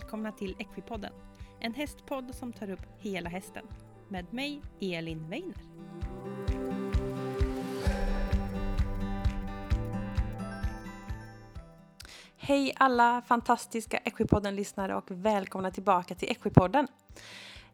välkomna till Equipodden. En hästpodd som tar upp hela hästen. Med mig, Elin Weiner. Hej alla fantastiska Equipodden-lyssnare och välkomna tillbaka till Equipodden.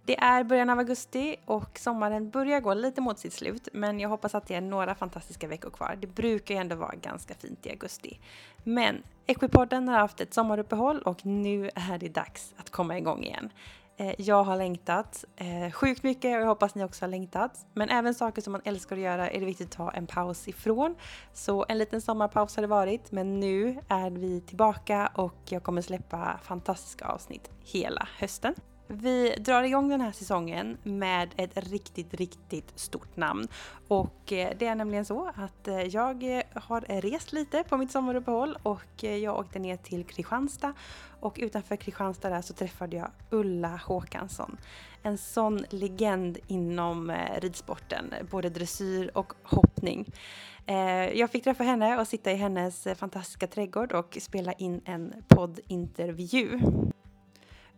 Det är början av augusti och sommaren börjar gå lite mot sitt slut men jag hoppas att det är några fantastiska veckor kvar. Det brukar ju ändå vara ganska fint i augusti. Men Equipodden har haft ett sommaruppehåll och nu är det dags att komma igång igen. Eh, jag har längtat eh, sjukt mycket och jag hoppas ni också har längtat. Men även saker som man älskar att göra är det viktigt att ta en paus ifrån. Så en liten sommarpaus har det varit men nu är vi tillbaka och jag kommer släppa fantastiska avsnitt hela hösten. Vi drar igång den här säsongen med ett riktigt, riktigt stort namn. Och eh, det är nämligen så att eh, jag har rest lite på mitt sommaruppehåll och eh, jag åkte ner till Kristianstad och utanför Kristianstad där så träffade jag Ulla Håkansson. En sån legend inom ridsporten, både dressyr och hoppning. Jag fick träffa henne och sitta i hennes fantastiska trädgård och spela in en poddintervju.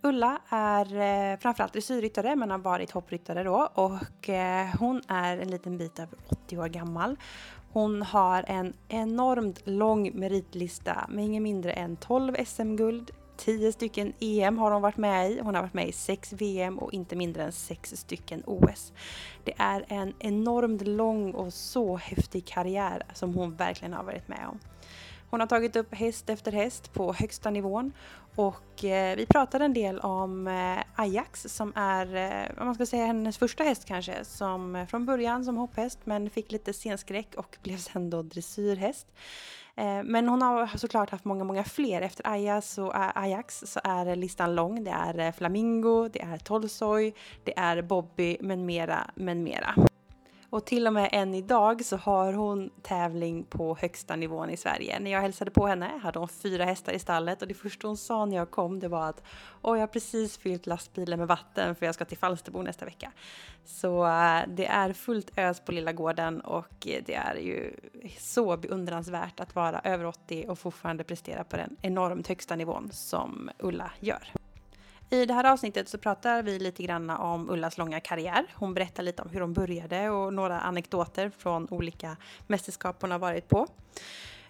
Ulla är eh, framförallt dressyrryttare men har varit hoppryttare då och eh, hon är en liten bit över 80 år gammal. Hon har en enormt lång meritlista med inget mindre än 12 SM-guld, 10 stycken EM har hon varit med i. Hon har varit med i 6 VM och inte mindre än 6 stycken OS. Det är en enormt lång och så häftig karriär som hon verkligen har varit med om. Hon har tagit upp häst efter häst på högsta nivån och eh, vi pratade en del om eh, Ajax som är, eh, man ska säga, hennes första häst kanske. Som eh, från början som hopphäst men fick lite scenskräck och blev sen då dressyrhäst. Eh, men hon har såklart haft många, många fler. Efter Ajax, och eh, Ajax så är listan lång. Det är eh, Flamingo, det är Tolsoj, det är Bobby, men mera, men mera. Och till och med än idag så har hon tävling på högsta nivån i Sverige. När jag hälsade på henne hade hon fyra hästar i stallet och det första hon sa när jag kom det var att Åh, jag har precis fyllt lastbilen med vatten för jag ska till Falsterbo nästa vecka. Så eh, det är fullt ös på lilla gården och eh, det är ju så beundransvärt att vara över 80 och fortfarande prestera på den enormt högsta nivån som Ulla gör. I det här avsnittet så pratar vi lite grann om Ullas långa karriär. Hon berättar lite om hur hon började och några anekdoter från olika mästerskap hon har varit på.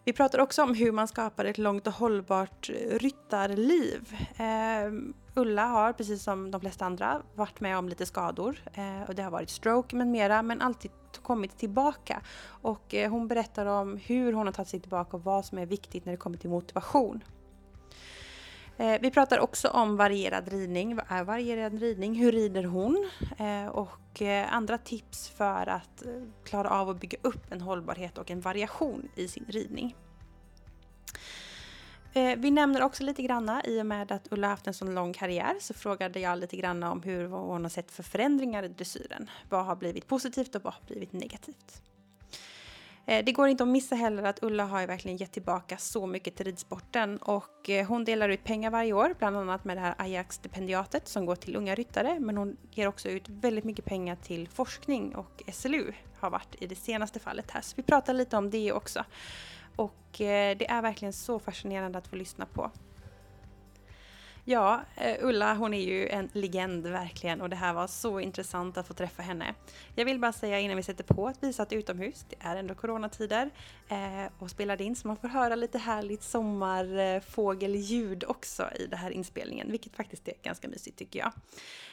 Vi pratar också om hur man skapar ett långt och hållbart ryttarliv. Eh, Ulla har, precis som de flesta andra, varit med om lite skador. Eh, och det har varit stroke med mera, men alltid kommit tillbaka. Och eh, hon berättar om hur hon har tagit sig tillbaka och vad som är viktigt när det kommer till motivation. Eh, vi pratar också om varierad ridning. Vad är varierad ridning? Hur rider hon? Eh, och eh, andra tips för att eh, klara av att bygga upp en hållbarhet och en variation i sin ridning. Eh, vi nämner också lite granna, i och med att Ulla haft en sån lång karriär, så frågade jag lite granna om hur hon har sett för förändringar i dressyren. Vad har blivit positivt och vad har blivit negativt? Eh, det går inte att missa heller att Ulla har ju verkligen gett tillbaka så mycket till ridsporten och eh, hon delar ut pengar varje år, bland annat med det här Ajax-stipendiatet som går till unga ryttare, men hon ger också ut väldigt mycket pengar till forskning och SLU har varit i det senaste fallet här, så vi pratar lite om det också. Och eh, det är verkligen så fascinerande att få lyssna på. Ja, eh, Ulla hon är ju en legend verkligen och det här var så intressant att få träffa henne. Jag vill bara säga innan vi sätter på att vi satt utomhus, det är ändå coronatider, eh, och spelade in så man får höra lite härligt sommarfågelljud eh, också i den här inspelningen, vilket faktiskt är ganska mysigt tycker jag.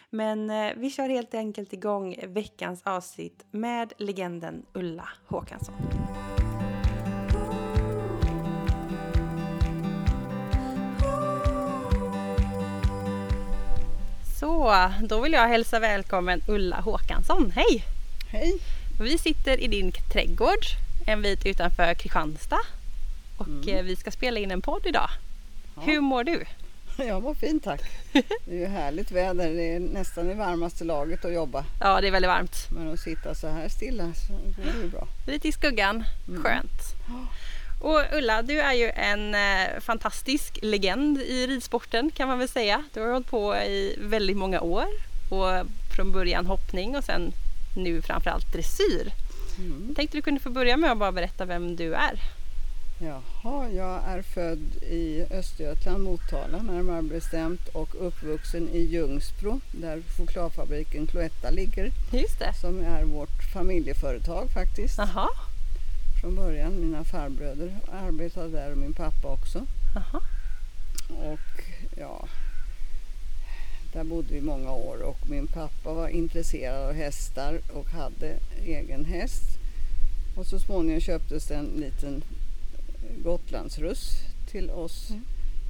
Men vi kör helt enkelt igång veckans avsnitt med legenden Ulla Håkansson. Så, då vill jag hälsa välkommen Ulla Håkansson. Hej! Hej! Vi sitter i din trädgård en bit utanför Kristianstad och mm. Eh, vi ska spela in en podd idag. Ja. Hur mår du? Jag mår fint tack. Det är ju härligt väder. Det är nästan i varmaste laget att jobba. Ja, det är väldigt varmt. Men att sitta så här stilla så går det bra. Lite i skuggan. Mm. Skönt. Och Ulla, du är ju en eh, fantastisk legend i ridsporten kan man väl säga. Du har hållit på i väldigt många år och från början hoppning och sen nu framförallt dressyr. Mm. Jag tänkte du kunde få börja med att bara berätta vem du är. Jaha, jag är född i Östergötland, Motala närmare bestämt och uppvuxen i Ljungsbro där chokladfabriken Cloetta ligger Just det. som är vårt familjeföretag faktiskt. Jaha. Från början, mina farbröder arbetade där och min pappa också. Jaha. Och ja, där bodde vi många år och min pappa var intresserad av hästar och hade egen häst. Och så småningom köptes det en liten Gotlandsruss till oss, Mm.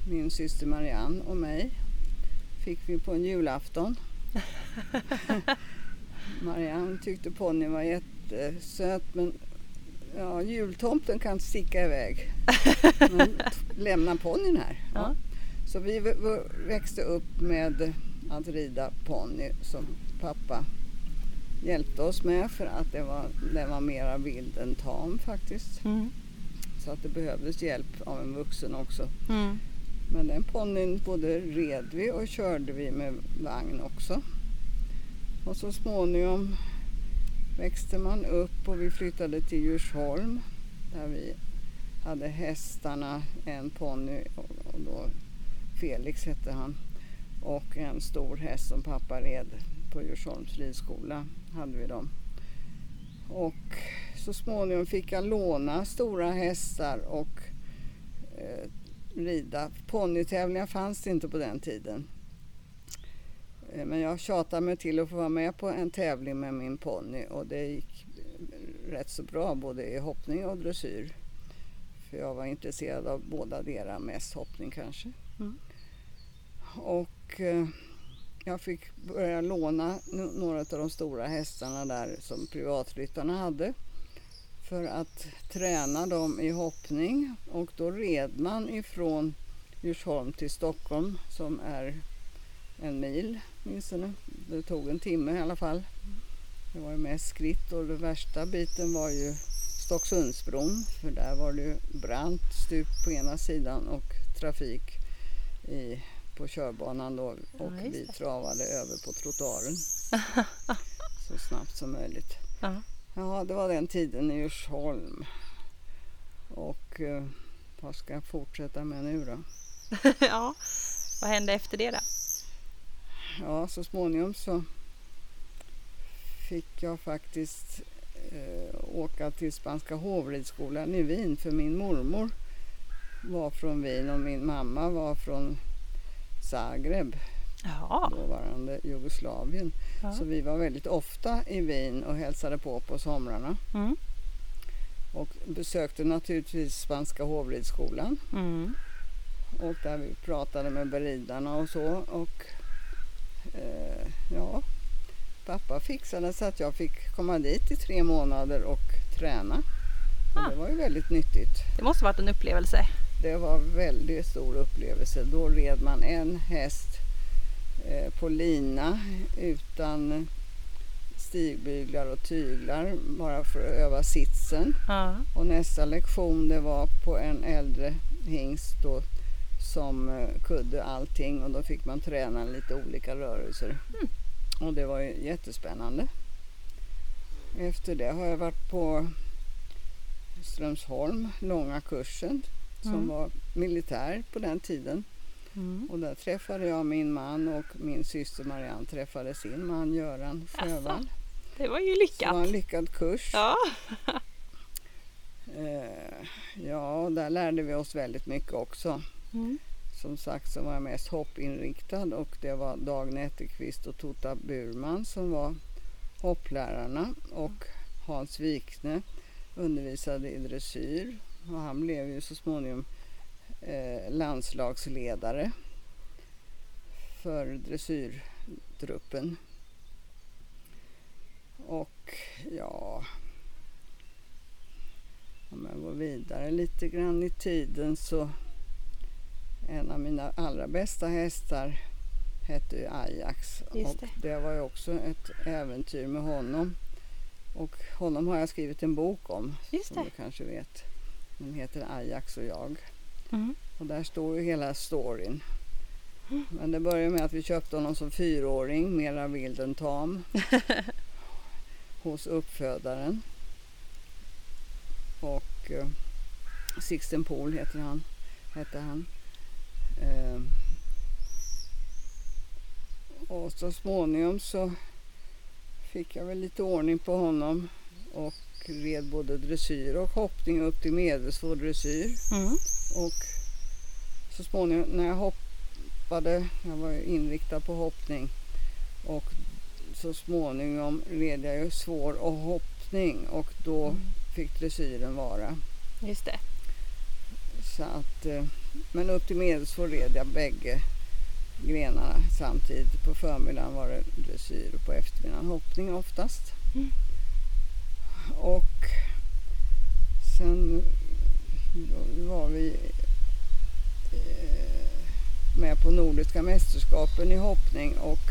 min syster Marianne och mig. Fick vi på en julafton. Marianne tyckte ponnyn var jättesöt men ja, jultomten kan sticka iväg. Men lämna ponnyn här. Ja. Ja. Så vi växte upp med att rida ponny som pappa hjälpte oss med för att det var, den var mera vild än tam faktiskt. Mm. Så att det behövdes hjälp av en vuxen också. Mm. Men den ponnyn både red vi och körde vi med vagn också. Och så småningom växte man upp och vi flyttade till Djursholm där vi hade hästarna, en ponny och då Felix hette han och en stor häst som pappa red på Djursholms ridskola hade vi dem. Och så småningom fick jag låna stora hästar och eh, rida. Ponnytävlingar fanns det inte på den tiden. Eh, Men jag tjatade mig till att få vara med på en tävling med min ponny och det gick eh, rätt så bra både i hoppning och dressyr. För jag var intresserad av båda deras, mest hoppning kanske. Mm. Och eh, jag fick börja låna några av de stora hästarna där som privatryttarna hade för att träna dem i hoppning och då red man ifrån Djursholm till Stockholm som är en mil åtminstone. Det tog en timme i alla fall. Det var ju mest skritt och den värsta biten var ju Stocksundsbron för där var det ju brant stup på ena sidan och trafik i, på körbanan då och Ja, vi travade över på trottoaren så snabbt som möjligt. Ja. Ja, det var den tiden i Djursholm. Och eh, vad ska jag fortsätta med nu då? ja. Vad hände efter det då? Ja, så småningom så fick jag faktiskt eh, åka till Spanska hovridsskolan i Wien för min mormor var från Wien och min mamma var från Zagreb, Ja. dåvarande Jugoslavien. Ja. Så vi var väldigt ofta i Wien och hälsade på på somrarna. Mm. Och besökte naturligtvis Spanska hovridsskolan Mm. och där vi pratade med beridarna och så. Och eh, ja, pappa fixade så att jag fick komma dit i tre månader och träna. Och Ah. det var ju väldigt nyttigt. Det måste varit en upplevelse. Det var väldigt stor upplevelse. Då red man en häst eh, på lina utan stigbyglar och tyglar bara för att öva sitsen. Ja. Och nästa lektion det var på en äldre hingst då, som eh, kunde allting och då fick man träna lite olika rörelser. Och det var ju jättespännande. Efter det har jag varit på Strömsholm, långa kursen som Mm. var militär på den tiden. Mm. Och där träffade jag min man och min syster Marianne träffade sin man Göran Sjövall. Det var ju Så det var en lyckat. lyckad kurs. Ja. Eh, ja, där lärde vi oss väldigt mycket också. Mm. Som sagt så var jag mest hoppinriktad och det var Dag Nätterqvist och Tota Burman som var hopplärarna och Hans Wikne undervisade i dressyr och han blev ju så småningom eh, landslagsledare för dressyrtruppen. Och ja, om jag går vidare lite grann i tiden så en av mina allra bästa hästar hette ju Ajax Just och det. det var ju också ett äventyr med honom. Och honom har jag skrivit en bok om som det. du kanske vet. Den heter Ajax och jag. Mm. Och där står ju hela storyn. Men det började med att vi köpte honom som fyraåring, mera vild än tam. hos uppfödaren. Och eh, Sixten Pohl heter han, hette han. Eh, och så småningom så fick jag väl lite ordning på honom och red både dressyr och hoppning upp till medelsvår dressyr. Mm. Och så småningom när jag hoppade, jag var inriktad på hoppning och så småningom red jag ju svår och hoppning och då Mm. fick dressyren vara. Just det. Så att, eh, men upp till medelsvår red jag bägge grenarna samtidigt. På förmiddagen var det dressyr och på eftermiddagen hoppning oftast. Mm. Och sen var vi eh, med på Nordiska mästerskapen i hoppning och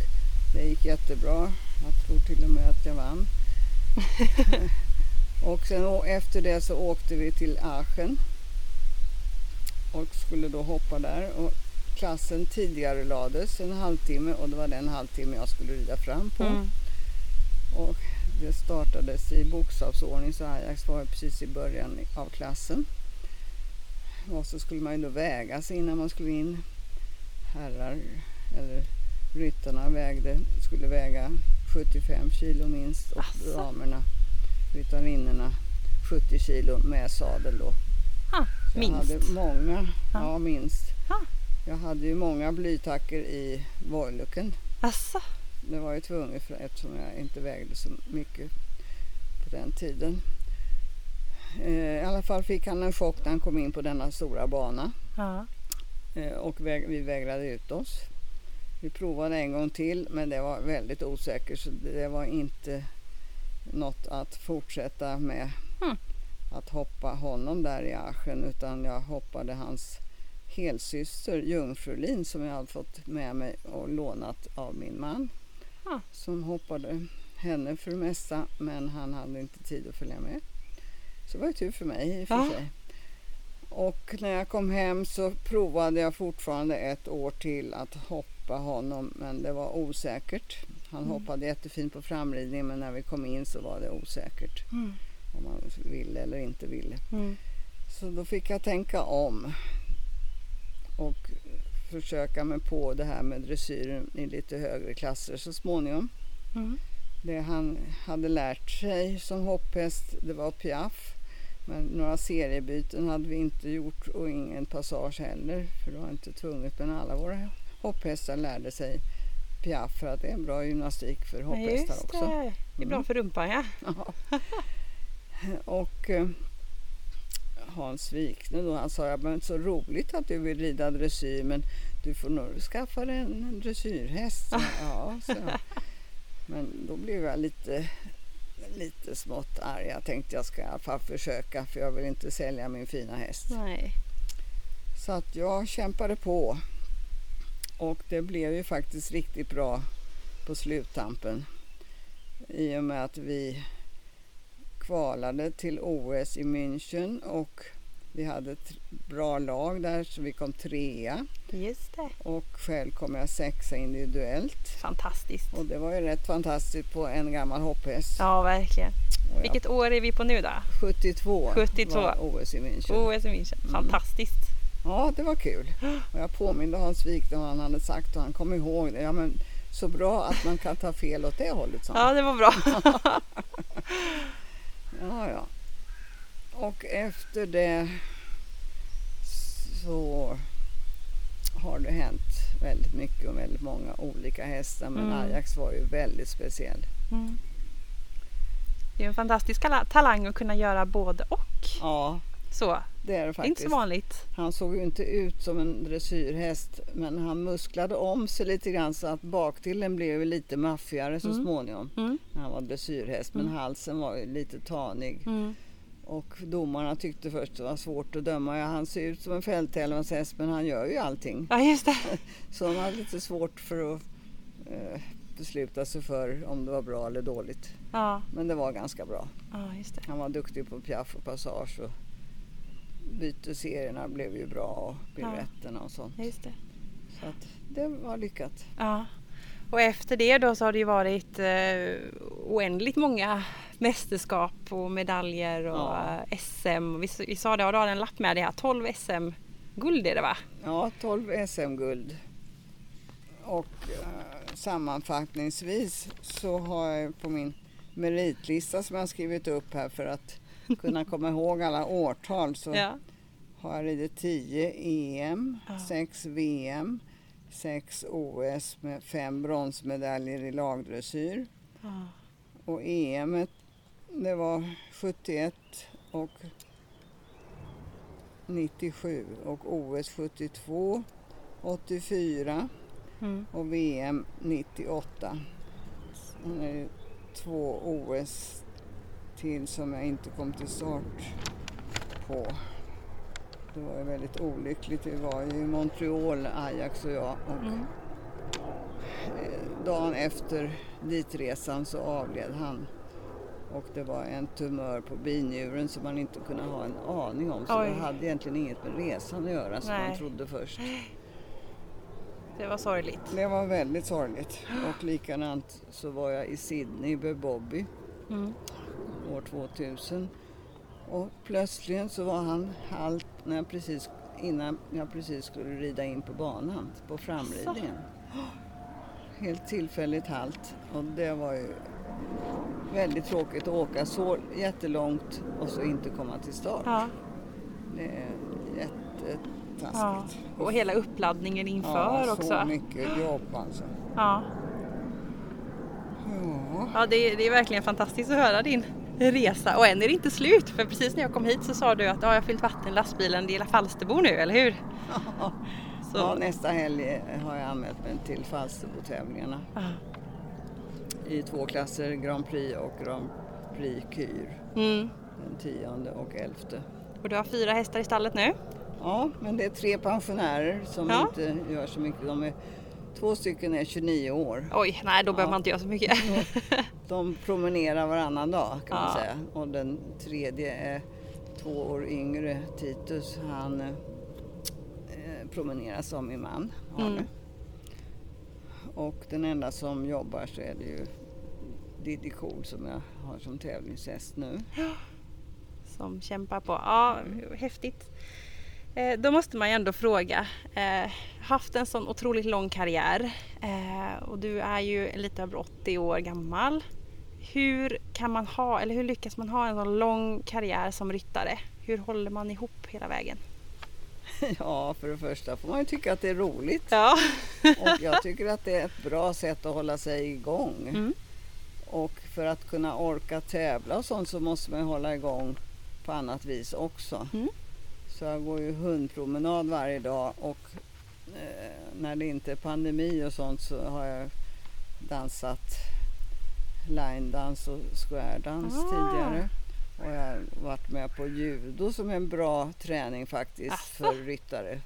det gick jättebra. Jag tror till och med att jag vann. och sen efter det så åkte vi till Aachen och skulle då hoppa där. Och klassen tidigare lades en halvtimme och det var den halvtimme jag skulle rida fram på. Mm. Och det startades i bokstavsordning så Ajax var precis i början av klassen. Och så skulle man ju då väga sig innan man skulle in. Herrar eller ryttarna vägde, skulle väga 75 kilo minst och Asså. damerna, ryttarinnorna 70 kilo med sadel då. Minst. Jag hade många, Ja. ja minst. Ah. Jag hade ju många blytacker i vojlucken. Asså? Det var ju tvunget för, eftersom jag inte vägde så mycket på den tiden. Eh, I alla fall fick han en chock när han kom in på denna stora bana Ja. eh, och väg, vi vägrade ut oss. Vi provade en gång till men det var väldigt osäkert så det var inte något att fortsätta med Mm. Att hoppa honom där i Aschen utan jag hoppade hans helsyster Jungfrulin som jag hade fått med mig och lånat av min man. Ah. Som hoppade henne för det mesta men han hade inte tid att följa med. Så det var ju tur för mig i och för sig. Och när jag kom hem så provade jag fortfarande ett år till att hoppa honom men det var osäkert. Han Mm. hoppade jättefint på framridningen men när vi kom in så var det osäkert Mm. Om man ville eller inte ville. Mm. Så då fick jag tänka om och försöka mig på det här med dressyren i lite högre klasser så småningom. Mm. Det han hade lärt sig som hopphäst det var piaff. Men några seriebyten hade vi inte gjort och ingen passage heller för det var inte tvunget. Men alla våra hopphästar lärde sig piaff för att det är en bra gymnastik för hopphästar också. det. Det är bra Mm. för rumpan ja. Ja. Och eh, Hans Wikne då, han sa, ja, men så roligt att du vill rida dressyr men du får nog skaffa dig en dressyrhäst. Så, ja, så. Men då blev jag lite, lite smått arg. Jag tänkte jag ska i alla fall försöka för jag vill inte sälja min fina häst. Nej. Så att jag kämpade på. Och det blev ju faktiskt riktigt bra på sluttampen. I och med att vi kvalade till OS i München och vi hade ett bra lag där så vi kom trea. Just det. Och själv kom jag sexa individuellt. Fantastiskt. Och det var ju rätt fantastiskt på en gammal hopphäst. Ja, verkligen. Och jag- Vilket år är vi på nu då? 72, 72. var OS i München. OS i München. Mm. Fantastiskt. Ja, det var kul. Och jag påminde Hans Wik vad han hade sagt och han kom ihåg det. Ja, men så bra att man kan ta fel åt det hållet, han. Ja, det var bra. Ja, ja. Och efter det så har det hänt väldigt mycket och väldigt många olika hästar. Men Mm. Ajax var ju väldigt speciell. Mm. Det är en fantastisk tala- talang att kunna göra både och. Ja, Så, det är det är inte faktiskt. så vanligt. Han såg ju inte ut som en dressyrhäst men han musklade om sig lite grann så att baktillen blev lite maffigare så Mm. småningom Mm. när han var dressyrhäst. Men Mm. halsen var ju lite tanig. Mm. Och domarna tyckte först det var svårt att döma. Ja, han ser ut som en fälttävlanshäst men han gör ju allting. Ja, just det. Så de hade lite svårt för att eh, besluta sig för om det var bra eller dåligt. Ja, Men det var ganska bra. ja just det. Han var duktig på piaff och passage och byteserierna blev ju bra och piruetterna och sånt. Just det. Så att det var lyckat. Ja. Och efter det då så har det ju varit eh, oändligt många mästerskap och medaljer och Ja. SM. Vi, vi sa det, har du har en lapp med det här, 12 SM-guld är det va? Ja, 12 SM-guld. Och eh, sammanfattningsvis så har jag på min meritlista som jag skrivit upp här för att kunna komma ihåg alla årtal så Ja. har jag ridit 10 EM, Ja. 6 VM, 6 OS med fem bronsmedaljer i lagdressyr. Och EM det var 71 och 97 och OS 72, 84 Mm. och VM 98. Sen är det två OS till som jag inte kom till start på. Det var ju väldigt olyckligt. Vi var ju i Montreal, Ajax och jag. Och Mm. eh, dagen efter ditresan så avled han. Och det var en tumör på binjuren som man inte kunde ha en aning om. Så Oj. det hade egentligen inget med resan att göra som man trodde först. Det var sorgligt. Det var väldigt sorgligt. Och likadant så var jag i Sydney med Bobby Mm. År 2000. Och plötsligt så var han halt när jag precis, innan jag precis skulle rida in på banan, på framridningen. Helt tillfälligt halt. Och det var ju väldigt tråkigt att åka så jättelångt och så inte komma till start. Ja. Det är ja. jättetaskigt. Och hela uppladdningen inför ja, också. så mycket jobb alltså. Ja. Ja. Det är, det är verkligen fantastiskt att höra din resa och än är det inte slut för precis när jag kom hit så sa du att ja, jag har fyllt vatten i lastbilen, det är Falsterbo nu, eller hur? Så, Ja, nästa helg har jag anmält mig till Falsterbo-tävlingarna Ja. i två klasser, Grand Prix och Grand Prix Kyr. Mm. Den tionde och elfte. Och du har fyra hästar i stallet nu? Ja, men det är tre pensionärer som Ja. inte gör så mycket. De är, två stycken är 29 år. Oj, nej då behöver Ja. man inte göra så mycket. De promenerar varannan dag kan man Ja. säga. Och den tredje är två år yngre, Titus. Han eh, promenerar som min man. Mm. Och den enda som jobbar så är det ju Diddy Cool som jag har som tävlingshäst nu. Som kämpar på. Ja, häftigt. Eh, då måste man ju ändå fråga. Eh, haft en sån otroligt lång karriär eh, och du är ju lite över 80 år gammal. Hur kan man ha, eller hur lyckas man ha en sån lång karriär som ryttare? Hur håller man ihop hela vägen? Ja, för det första får man ju tycka att det är roligt. Ja. Och jag tycker att det är ett bra sätt att hålla sig igång. Mm. Och för att kunna orka tävla och sånt så måste man ju hålla igång på annat vis också. Mm. Så jag går ju hundpromenad varje dag och eh, när det inte är pandemi och sånt så har jag dansat linedans och squaredans Ah. tidigare. Och jag har varit med på judo som är en bra träning faktiskt Asså? för ryttare.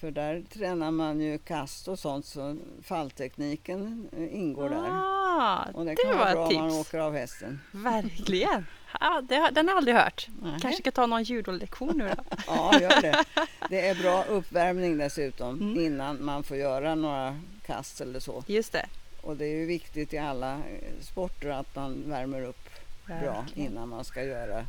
För där tränar man ju kast och sånt så falltekniken ingår där. Ah, Och det det kan var vara bra ett om man tips. åker av hästen. Verkligen. Ja, det, den har jag aldrig hört. Nej. Kanske ska ta någon judolektion nu då. Ja, gör det. Det är bra uppvärmning dessutom Mm. innan man får göra några kast eller så. Just det. Och det är ju viktigt i alla eh, sporter att man värmer upp bra Verkligen. innan man ska göra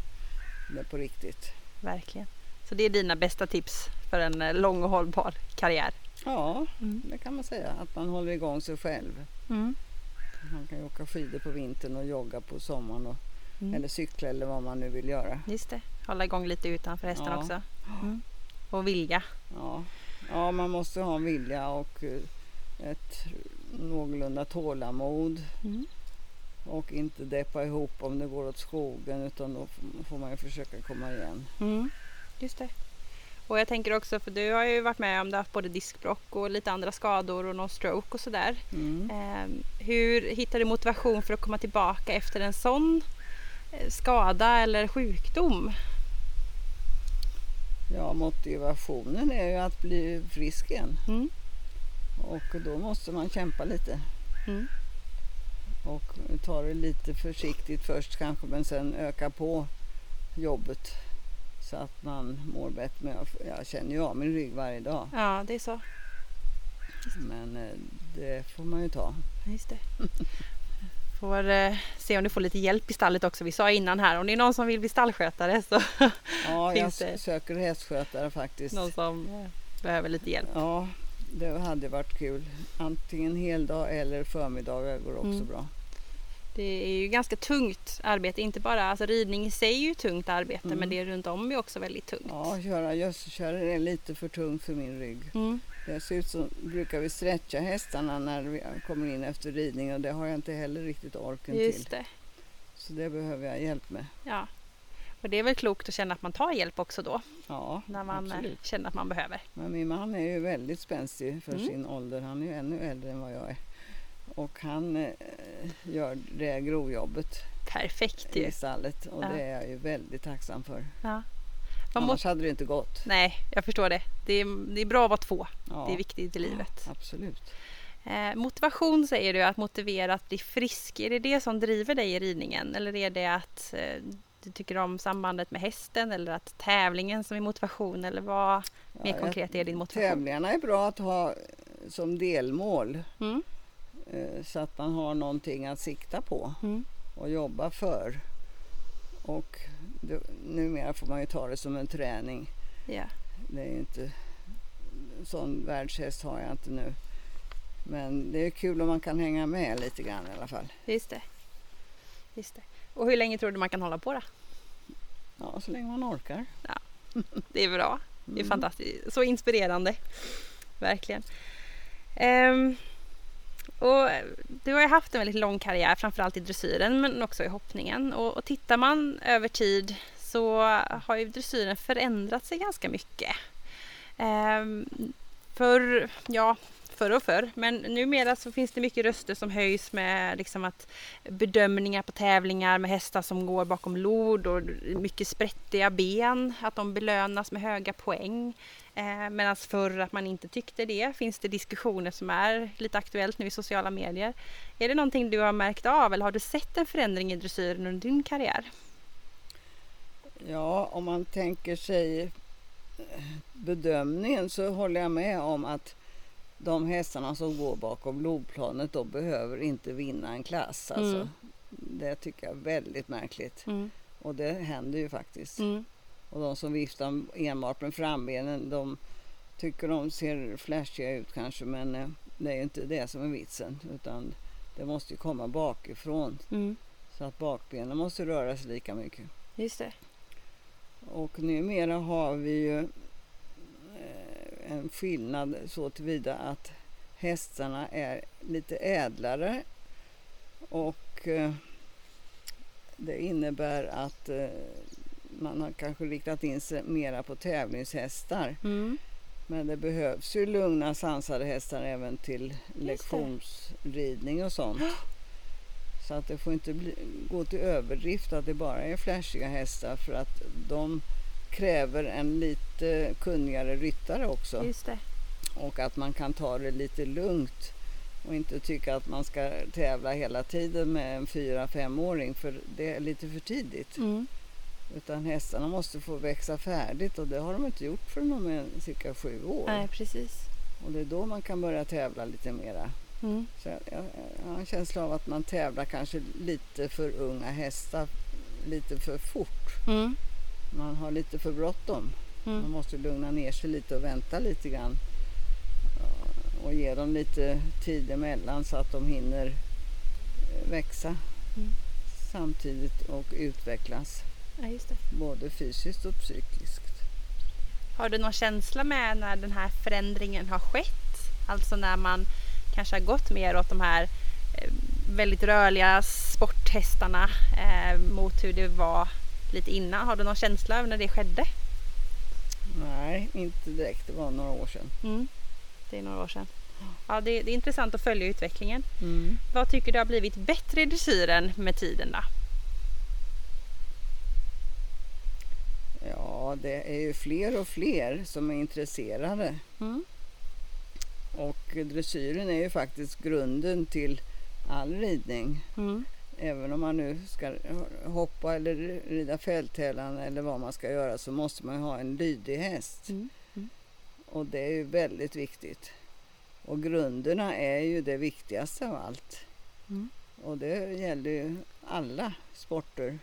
det på riktigt. Verkligen. Så det är dina bästa tips för en eh, lång och hållbar karriär? Ja, Mm. det kan man säga. Att man håller igång sig själv. Mm. Man kan ju åka skidor på vintern och jogga på sommaren och, Mm. eller cykla eller vad man nu vill göra. Just det. Hålla igång lite utanför hästen Ja. också. Mm. Och vilja. Ja. ja, man måste ha en vilja och eh, ett någorlunda tålamod. Mm. och inte deppa ihop om det går åt skogen utan då får man ju försöka komma igen. Mm. Just det. Och jag tänker också, för du har ju varit med om det haft både diskbråck och lite andra skador och någon stroke och sådär. Mm. Ehm, hur hittar du motivation för att komma tillbaka efter en sån eh, skada eller sjukdom? Ja, motivationen är ju att bli frisk igen Mm. och då måste man kämpa lite Mm. och ta det lite försiktigt först kanske men sen öka på jobbet så att man mår bättre. Men jag, jag känner ju av min rygg varje dag Ja, det är så. men eh, det får man ju ta. Just det. Får eh, se om du får lite hjälp i stallet också. Vi sa innan här om det är någon som vill bli stallskötare så Ja, jag det- söker hästskötare faktiskt. någon som eh, behöver lite hjälp. Ja, det hade varit kul. Antingen heldag eller förmiddagar går också Mm. bra. Det är ju ganska tungt arbete, inte bara alltså ridning i sig är ju tungt arbete Mm. men det runt om är också väldigt tungt. Ja, köra gödselkärror är lite för tungt för min rygg. Mm. Dessutom brukar vi stretcha hästarna när vi kommer in efter ridning och det har jag inte heller riktigt orken till. Just det. Så det behöver jag hjälp med. Ja. Och det är väl klokt att känna att man tar hjälp också då Ja, när man eh, absolut. känner att man behöver. Men min man är ju väldigt spänstig för Mm. sin ålder. Han är ju ännu äldre än vad jag är. Och han eh, gör det grovjobbet Perfekt ju. i stallet och Ja. det är jag ju väldigt tacksam för. Ja. Må- Annars hade det inte gått. Nej, jag förstår det. Det är, det är bra att vara två. Ja, Det är viktigt i livet. Absolut. Eh, motivation säger du, att motivera att bli frisk. Är det det som driver dig i ridningen? Eller är det att eh, du tycker om sambandet med hästen? Eller att tävlingen som är motivation? Eller vad Ja, mer konkret är din motivation? Tävlingarna är bra att ha som delmål Mm. eh, så att man har någonting att sikta på Mm. och jobba för. Och det, numera får man ju ta det som en träning. Ja. Det är inte sån världshäst har jag inte nu. Men det är kul om man kan hänga med lite grann i alla fall. Just det. Just det. Och hur länge tror du man kan hålla på då? Ja, så länge man orkar. Det är bra. Det är Mm. fantastiskt. Så inspirerande. Verkligen. Ehm, och eh, du har ju haft en väldigt lång karriär, framförallt i dressyren men också i hoppningen. Och, och tittar man över tid så har ju dressyren förändrat sig ganska mycket. Ehm, för, ja, förr och förr. Men numera så finns det mycket röster som höjs med liksom att bedömningar på tävlingar med hästar som går bakom lod och mycket sprättiga ben, att de belönas med höga poäng. Eh, Medan förr att man inte tyckte det. Finns det diskussioner som är lite aktuellt nu i sociala medier? Är det någonting du har märkt av eller har du sett en förändring i dressyren under din karriär? Ja, om man tänker sig eh, bedömningen så håller jag med om att de hästarna som går bakom lodplanet då behöver inte vinna en klass. Alltså. Mm. Det tycker jag är väldigt märkligt. Mm. Och det händer ju faktiskt. Mm. Och de som viftar enbart med frambenen de tycker de ser flashiga ut kanske men eh, det är ju inte det som är vitsen utan det måste ju komma bakifrån Mm. så att bakbenen måste röra sig lika mycket. Just det. Och numera har vi ju eh, en skillnad så tillvida att hästarna är lite ädlare och eh, det innebär att man har kanske riktat in sig mera på tävlingshästar. Mm. Men det behövs ju lugna sansade hästar även till lektionsridning och sånt. Så att det får inte bli, gå till överdrift att det bara är flashiga hästar för att de kräver en lite kunnigare ryttare också. Och att man kan ta det lite lugnt och inte tycka att man ska tävla hela tiden med en fyra femåring för det är lite för tidigt. Mm. Utan hästarna måste få växa färdigt och det har de inte gjort förrän de är cirka sju år. Nej, precis. Och det är då man kan börja tävla lite mera. Mm. Så jag, jag, jag har en känsla av att man tävlar kanske lite för unga hästar lite för fort. Mm. Man har lite för bråttom. Man Mm. måste lugna ner sig lite och vänta lite grann. Och ge dem lite tid emellan så att de hinner växa Mm. samtidigt och utvecklas Ja, just det. både fysiskt och psykiskt. Har du någon känsla med när den här förändringen har skett? Alltså när man kanske har gått mer åt de här eh, väldigt rörliga sporthästarna eh, mot hur det var lite innan. Har du någon känsla av när det skedde? Nej, inte direkt. Det var några år sedan. Mm. Det är några år sedan. Ja, det, det är intressant att följa utvecklingen. Mm. Vad tycker du har blivit bättre i dressyren med tiden då? Ja, det är ju fler och fler som är intresserade. Mm. Och dressyren är ju faktiskt grunden till all ridning. Mm. Även om man nu ska hoppa eller rida fälttävlan eller vad man ska göra så måste man ju ha en lydig häst. Mm. Mm. Och det är ju väldigt viktigt. Och grunderna är ju det viktigaste av allt. Mm. Och det gäller ju alla sporter,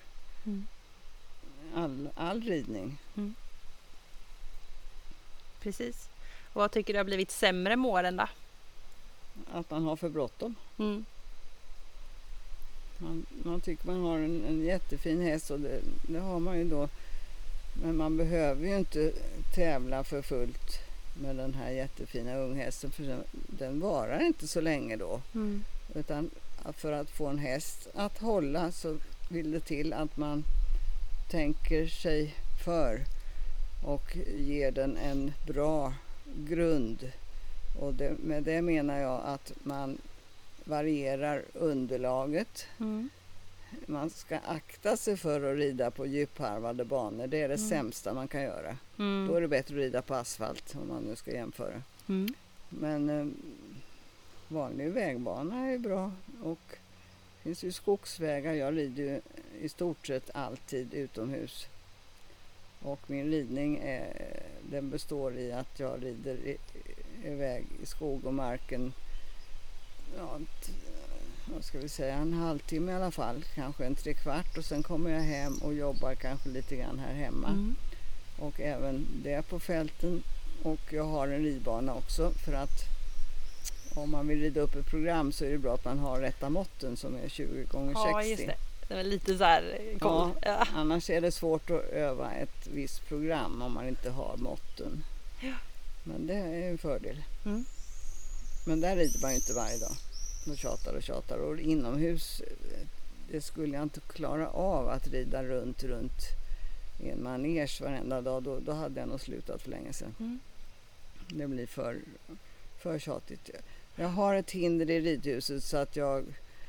Mm. All, all ridning. Precis. Och vad tycker du har blivit sämre med åren då? Att man har för bråttom. Mm. Man, man tycker man har en, en jättefin häst och det, det har man ju då. Men man behöver ju inte tävla för fullt med den här jättefina unghästen för den, den varar inte så länge då. Mm. Utan för att få en häst att hålla så vill det till att man tänker sig för och ger den en bra grund. Och det, med det menar jag att man varierar underlaget. Mm. Man ska akta sig för att rida på djupharvade banor. Det är det Mm. sämsta man kan göra. Mm. Då är det bättre att rida på asfalt om man nu ska jämföra. Mm. Men eh, vanlig vägbana är bra och finns ju skogsvägar. Jag rider ju i stort sett alltid utomhus. Och min ridning är, den består i att jag rider i, iväg i skog och marken ja, vad ska vi säga, en halvtimme i alla fall, kanske en trekvart och sen kommer jag hem och jobbar kanske lite grann här hemma Mm. och även det på fälten. Och jag har en ridbana också för att om man vill rida upp ett program så är det bra att man har rätta måtten som är 20 gånger 60 Ja, just det. Det var lite så här eh, koll. Ja. Annars är det svårt att öva ett visst program om man inte har måtten. Ja. Men det är en fördel. Mm. Men där rider man ju inte varje dag. Och tjatar och tjatar. Och inomhus, eh, det skulle jag inte klara av att rida runt, runt i en manege varenda dag. Då, då hade jag nog slutat för länge sedan. Mm. Det blir för, för tjatigt. Jag har ett hinder i ridhuset så att jag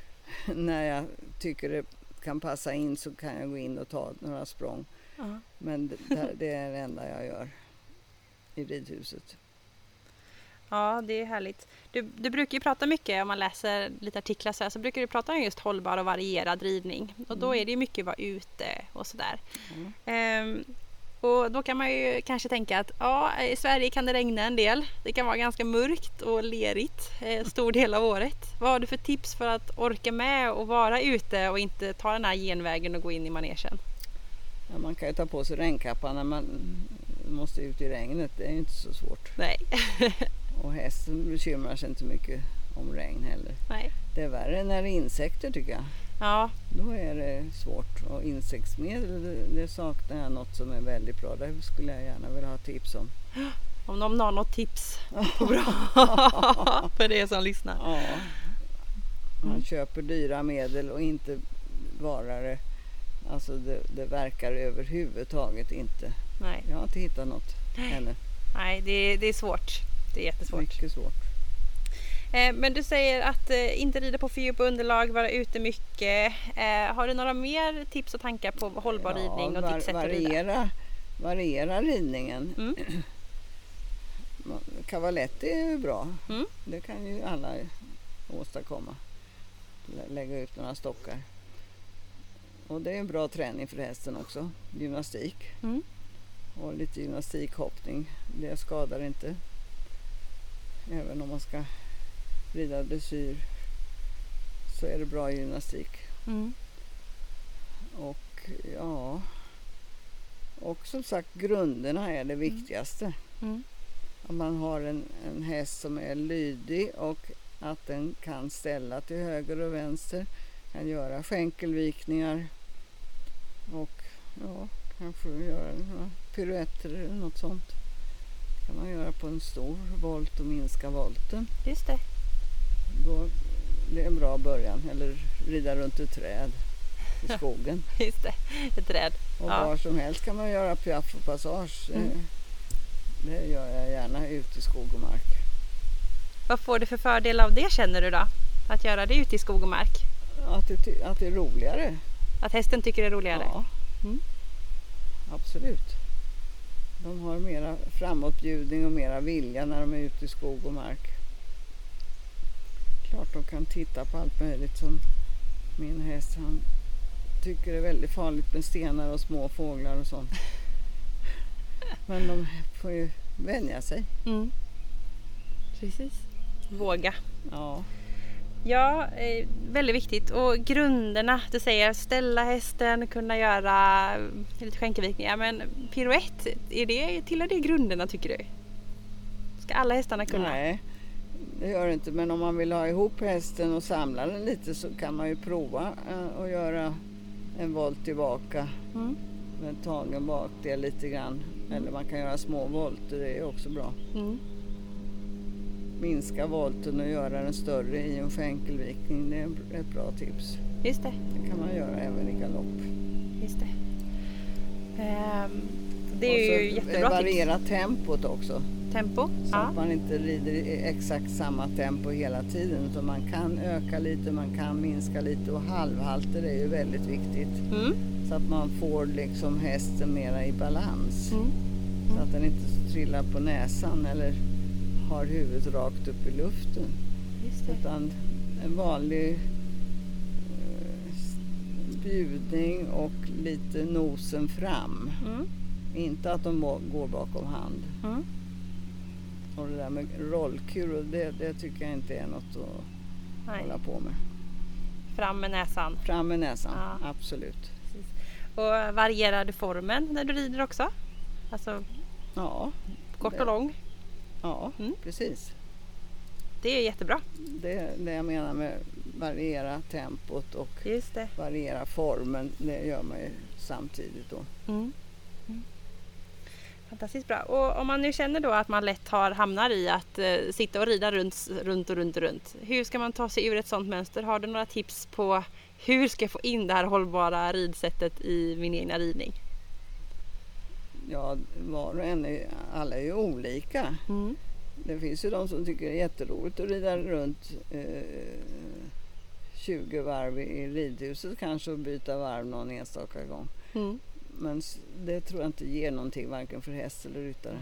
när jag tycker det kan passa in så kan jag gå in och ta några språng. Ja. Men det, det- är det enda jag gör i ridhuset. Ja, det är härligt. Du, du brukar ju prata mycket, om man läser lite artiklar så, här, så brukar du prata om just hållbar och varierad ridning. Och då Mm. är det ju mycket att vara ute och sådär. Ja. Ehm, och då kan man ju kanske tänka att ja, i Sverige kan det regna en del. Det kan vara ganska mörkt och lerigt eh, stor del av året. Vad har du för tips för att orka med och vara ute och inte ta den här genvägen och gå in i manegen? Ja, man kan ju ta på sig regnkappan när man måste ut i regnet. Det är ju inte så svårt. Nej, Och hästen bekymrar sig inte mycket om regn heller. nej. Det är värre när det är insekter tycker jag. Ja, Då är det svårt. Och insektsmedel, det, det saknar jag något som är väldigt bra. Det skulle jag gärna vilja ha tips om. om någon har något tips på bra för er som lyssnar. Ja. Man Mm. köper dyra medel och inte varar det. Alltså det, det verkar överhuvudtaget inte. Nej, Jag har inte hittat något ännu. nej det, det är svårt. Det är jättesvårt. Mycket svårt. Eh, men du säger att eh, inte rida på fördjupat underlag, vara ute mycket. Eh, har du några mer tips och tankar på hållbar ridning och var- ditt sätt att rida? variera, ridningen. Mm. Cavaletti är ju bra. Mm. Det kan ju alla åstadkomma. Lä- Lägga ut några stockar. Och det är en bra träning för hästen också. Gymnastik Mm. och lite gymnastikhoppning. Det skadar inte. Även om man ska rida dressyr så är det bra gymnastik. Mm. Och ja, och som sagt grunderna är det viktigaste. Mm. Att man har en, en häst som är lydig och att den kan ställa till höger och vänster. Kan göra skänkelvikningar och ja, kanske göra några piruetter eller något sånt. kan man göra på en stor volt och minska volten. Just det. Då, det är en bra början. Eller rida runt ett träd i skogen. Just det. Ett träd. Och Ja. var som helst kan man göra piaff och passage. Det- Mm. Det gör jag gärna ute i skog och mark. Vad får du för fördel av det känner du då? Att göra det ute i skog och mark? Att det, att det är roligare. Att hästen tycker det är roligare? Ja. Mm. Absolut. De har mera framåtbjudning och mera vilja när de är ute i skog och mark. Klart de kan titta på allt möjligt som min häst. Han tycker det är väldigt farligt med stenar och små fåglar och sånt. Men de får ju vänja sig. Mm. Precis. Våga. Ja. Ja, eh, väldigt viktigt. Och grunderna, du säger ställa hästen, kunna göra lite skänkelvikningar. Men piruett, är det, tillhör det grunderna tycker du? Ska alla hästarna kunna? Nej, det gör det inte. Men om man vill ha ihop hästen och samla den lite så kan man ju prova eh, att göra en volt tillbaka Mm. med tagen bakdel lite grann. Eller man kan göra små volter, det är också bra. Mm. Minska volten och göra den större i en skänkelvikning, det är ett bra tips. Just det. Det kan man göra även i galopp. Just det. Ehm, det är och ju jättebra variera tempot också. Tempo. Så Ja. att man inte rider i exakt samma tempo hela tiden utan man kan öka lite, man kan minska lite och halvhalter är ju väldigt viktigt. Mm. Så att man får liksom hästen mera i balans. Mm. Så att den inte trillar på näsan eller har huvudet rakt upp i luften. Utan en vanlig eh, bjudning och lite nosen fram. Mm. Inte att de går bakom hand. Och det där med rollkur, det, det tycker jag inte är något att Nej. hålla på med. Fram med näsan. Fram med näsan, Ja. absolut. Och varierar du formen när du rider också? Alltså Ja, kort Det- och lång. ja Mm. precis. Det är jättebra. Det är det jag menar med variera tempot och variera formen. Det gör man ju samtidigt då. Mm. Fantastiskt bra. Och om man nu känner då att man lätt har, hamnar i att eh, sitta och rida runt, runt och runt och runt. Hur ska man ta sig ur ett sådant mönster? Har du några tips på hur ska jag få in det här hållbara ridsättet i min egna ridning? Ja, var och en är, alla är ju olika. Mm. Det finns ju de som tycker det är jätteroligt att rida runt eh, 20 varv i ridhuset kanske och byta varv någon enstaka gång. Mm. Men det tror jag inte ger någonting varken för häst eller ryttare.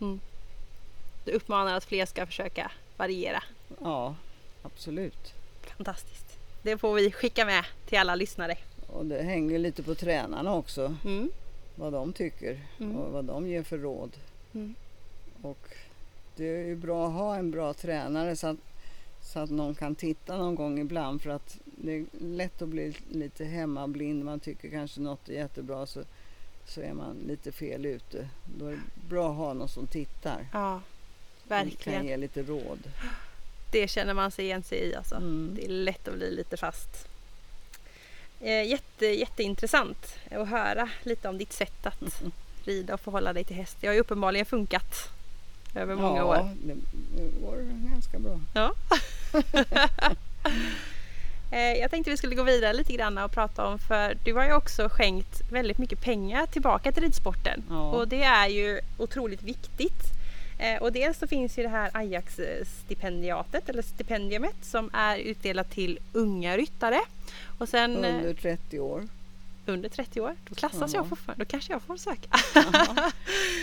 Mm. Du uppmanar att fler ska försöka variera. Ja, absolut. Fantastiskt. Det får vi skicka med till alla lyssnare. Och det hänger lite på tränarna också, Mm. vad de tycker Mm. och vad de ger för råd. Mm. Och det är ju bra att ha en bra tränare så att, så att någon kan titta någon gång ibland för att det är lätt att bli lite hemmablind. Man tycker kanske något är jättebra så, så är man lite fel ute. Då är det bra att ha någon som tittar. Ja, som Kan verkligen. ge lite råd. Det känner man sig igen sig i alltså. Mm. Det är lätt att bli lite fast. Eh, jätte, jätteintressant att höra lite om ditt sätt att rida och förhålla dig till häst. Det har ju uppenbarligen funkat över många ja, år. Det, det går ganska bra. Ja. Eh, Jag tänkte vi skulle gå vidare lite grann och prata om för du har ju också skänkt väldigt mycket pengar tillbaka till ridsporten Ja. och det är ju otroligt viktigt. Eh, Och dels så finns ju det här Ajax-stipendiatet eller stipendiumet som är utdelat till unga ryttare. Och sen eh, Under 30 år. Under 30 år, då klassas Ja. jag fortfarande. Då kanske jag får söka.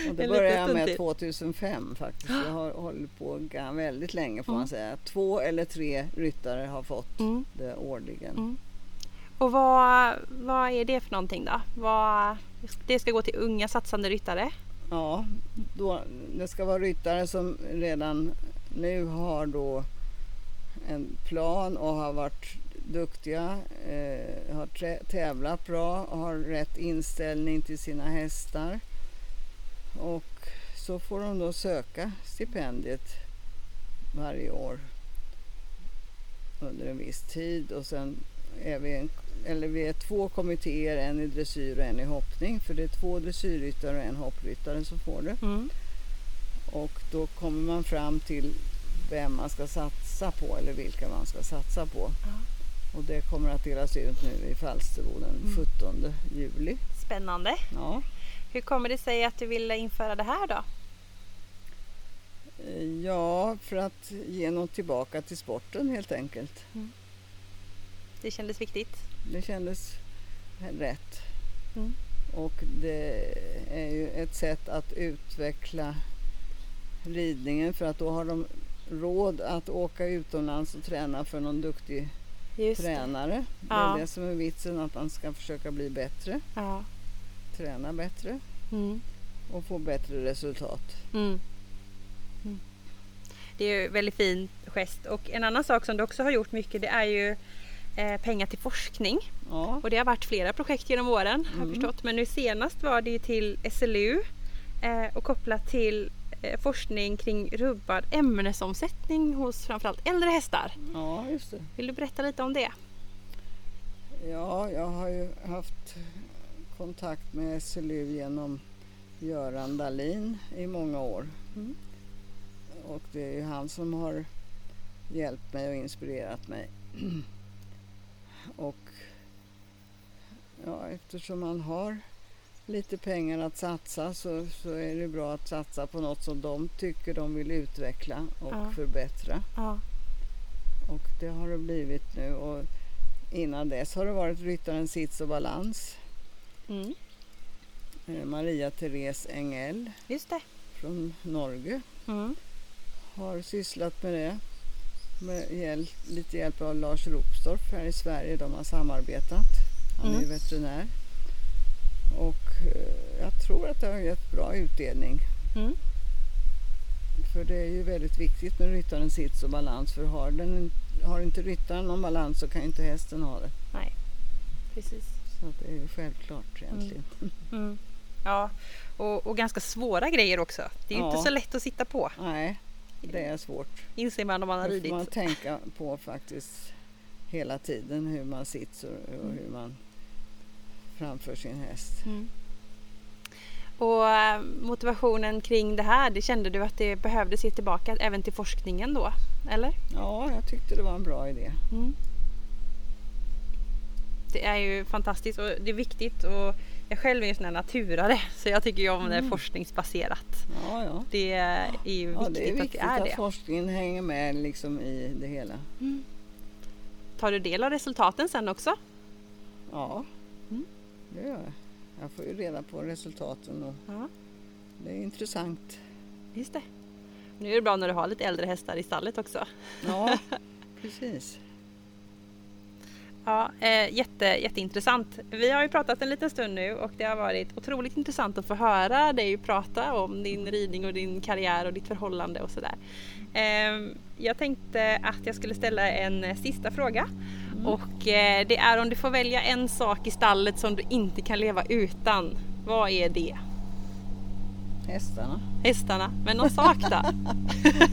Och det började jag med till. 2005 faktiskt. Jag har hållit på väldigt länge får Mm. man säga. Två eller tre ryttare har fått Mm. det årligen. Mm. Och vad, vad är det för någonting då? Vad, det ska gå till unga satsande ryttare. Ja, då, det ska vara ryttare som redan nu har då en plan och har varit duktiga, eh, har tävlat bra och har rätt inställning till sina hästar. Och så får de då söka stipendiet varje år under en viss tid och sen är vi, en, eller vi är två kommittéer, en i dressyr och en i hoppning. För det är två dressyrryttare och en hoppryttare som får det. Mm. Och då kommer man fram till vem man ska satsa på eller vilka man ska satsa på. Och det kommer att delas ut nu i Falsterbo den Mm. 17 juli. Spännande. Ja. Hur kommer det sig att du ville införa det här då? Ja, för att ge något tillbaka till sporten helt enkelt. Det kändes viktigt. Det kändes rätt. Mm. Och det är ju ett sätt att utveckla ridningen för att då har de råd att åka utomlands och träna för någon duktig Just det. tränare. Det Ja. är det som är vitsen, att man ska försöka bli bättre, Ja. träna bättre Mm. och få bättre resultat. Mm. Mm. Det är ju väldigt fin gest och en annan sak som du också har gjort mycket det är ju eh, pengar till forskning. Ja, Och det har varit flera projekt genom åren har jag Mm. förstått. Men nu senast var det ju till SLU eh, och kopplat till forskning kring rubbad ämnesomsättning hos framförallt äldre hästar. ja just det. Vill du berätta lite om det? Ja, jag har ju haft kontakt med SLU genom Göran Dahlin i många år. Mm. Och det är ju han som har hjälpt mig och inspirerat mig. Och ja, eftersom man har lite pengar att satsa så, så är det bra att satsa på något som de tycker de vill utveckla och Ja. förbättra. Ja. Och det har det blivit nu. Och innan dess har det varit Ryttarens sits och balans. Mm. Eh, Maria Therese Engell Just det. från Norge Mm. har sysslat med det. Med hjälp, lite hjälp av Lars Ropstorff här i Sverige. De har samarbetat. Han är Mm. veterinär. Och eh, jag tror att det har gett bra utdelning. Mm. För det är ju väldigt viktigt med ryttarens sits och balans. För har, den, har inte ryttaren någon balans så kan ju inte hästen ha det. Nej, precis. Så det är ju självklart egentligen. Mm. Ja, och, och ganska svåra grejer också. Det är ju Ja. inte så lätt att sitta på, Nej, det är svårt. inser man om man har Det får man ridit. tänka på faktiskt hela tiden. Hur man sitter och hur man framför sin häst. Mm. Och eh, motivationen kring det här, det kände du att det behövdes ge tillbaka även till forskningen då? Eller? Ja, jag tyckte det var en bra idé. Mm. Det är ju fantastiskt och det är viktigt och jag själv är ju sån här naturare så jag tycker ju om det Mm. forskningsbaserat. Ja, ja. Det är ju ja viktigt, det är viktigt att det är att det. forskningen hänger med liksom i det hela. Mm. Tar du del av resultaten sen också? Ja, Mm. Det gör jag. Jag får ju reda på resultaten och Ja, det är intressant. just det. Nu är det bra när du har lite äldre hästar i stallet också. Ja, precis. Ja, eh, jätte, jätteintressant. Vi har ju pratat en liten stund nu och det har varit otroligt intressant att få höra dig prata om din ridning och din karriär och ditt förhållande och sådär. Eh, jag tänkte att jag skulle ställa en eh, sista fråga och eh, det är om du får välja en sak i stallet som du inte kan leva utan. Vad är det? Hästarna. Hästarna, men någon sak då?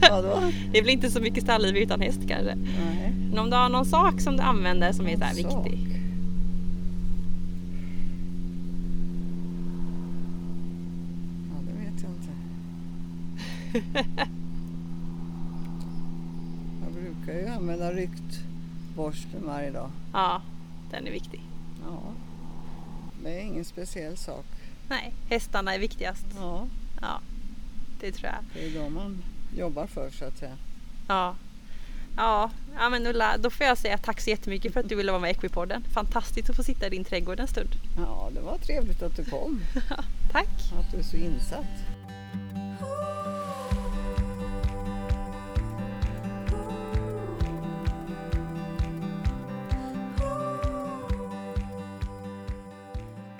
Vadå? det blir inte så mycket stallliv utan häst kanske. Nej. Men om du har någon sak som du använder som är så här Sak. viktig? Ja, det vet jag inte. brukar ju använda ryktborsten varje dag. Ja, den är viktig. Ja. Det är ingen speciell sak. Nej, hästarna är viktigast. Ja, Ja, det tror jag. det är de man jobbar för så att säga. Ja. Ja, ja men Ulla, då får jag säga tack så jättemycket för att du ville vara med i Equipodden. Fantastiskt att få sitta i din trädgård en stund. Ja, det var trevligt att du kom. Tack! Att du är så insatt.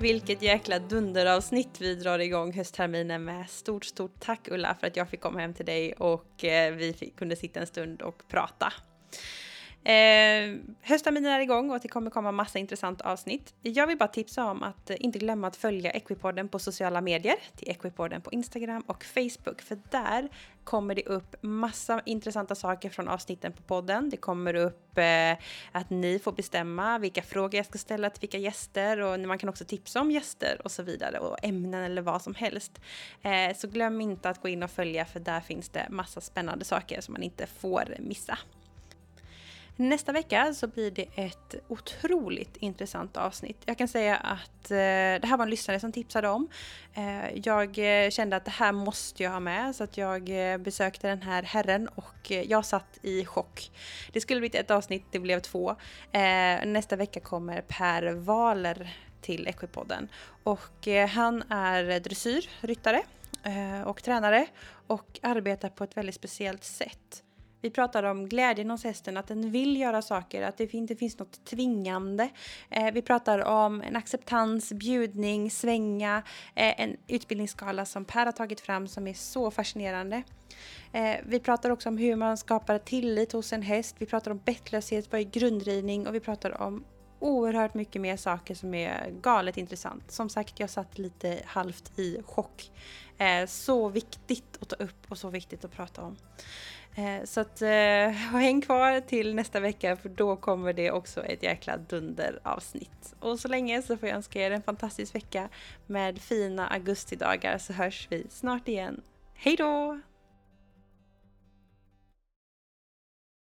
Vilket jäkla dunderavsnitt vi drar igång höstterminen med. Stort, stort tack Ulla för att jag fick komma hem till dig och eh, vi fick, kunde sitta en stund och prata. Eh, höstterminen är igång och det kommer komma massa intressanta avsnitt. Jag vill bara tipsa om att inte glömma att följa Equipodden på sociala medier. Till Equipodden på Instagram och Facebook för där kommer det upp massa intressanta saker från avsnitten på podden. Det kommer upp eh, att ni får bestämma vilka frågor jag ska ställa till vilka gäster och man kan också tipsa om gäster och så vidare och ämnen eller vad som helst. Eh, så glöm inte att gå in och följa för där finns det massa spännande saker som man inte får missa. Nästa vecka så blir det ett otroligt intressant avsnitt. Jag kan säga att eh, det här var en lyssnare som tipsade om. Eh, jag eh, kände att det här måste jag ha med så att jag eh, besökte den här herren och eh, jag satt i chock. Det skulle blivit ett avsnitt, det blev två. Eh, nästa vecka kommer Per Valer till Equipodden och eh, han är dressyrryttare eh, och tränare och arbetar på ett väldigt speciellt sätt. Vi pratar om glädjen hos hästen, att den vill göra saker, att det inte finns något tvingande. Eh, vi pratar om en acceptans, bjudning, svänga, eh, en utbildningsskala som Per har tagit fram som är så fascinerande. Eh, vi pratar också om hur man skapar tillit hos en häst. Vi pratar om bettlöshet, vad är grundridning och vi pratar om oerhört mycket mer saker som är galet intressant. Som sagt, jag satt lite halvt i chock. Eh, så viktigt att ta upp och så viktigt att prata om. Eh, så att eh, häng kvar till nästa vecka för då kommer det också ett jäkla dunderavsnitt. Och så länge så får jag önska er en fantastisk vecka med fina augustidagar så hörs vi snart igen. Hej då!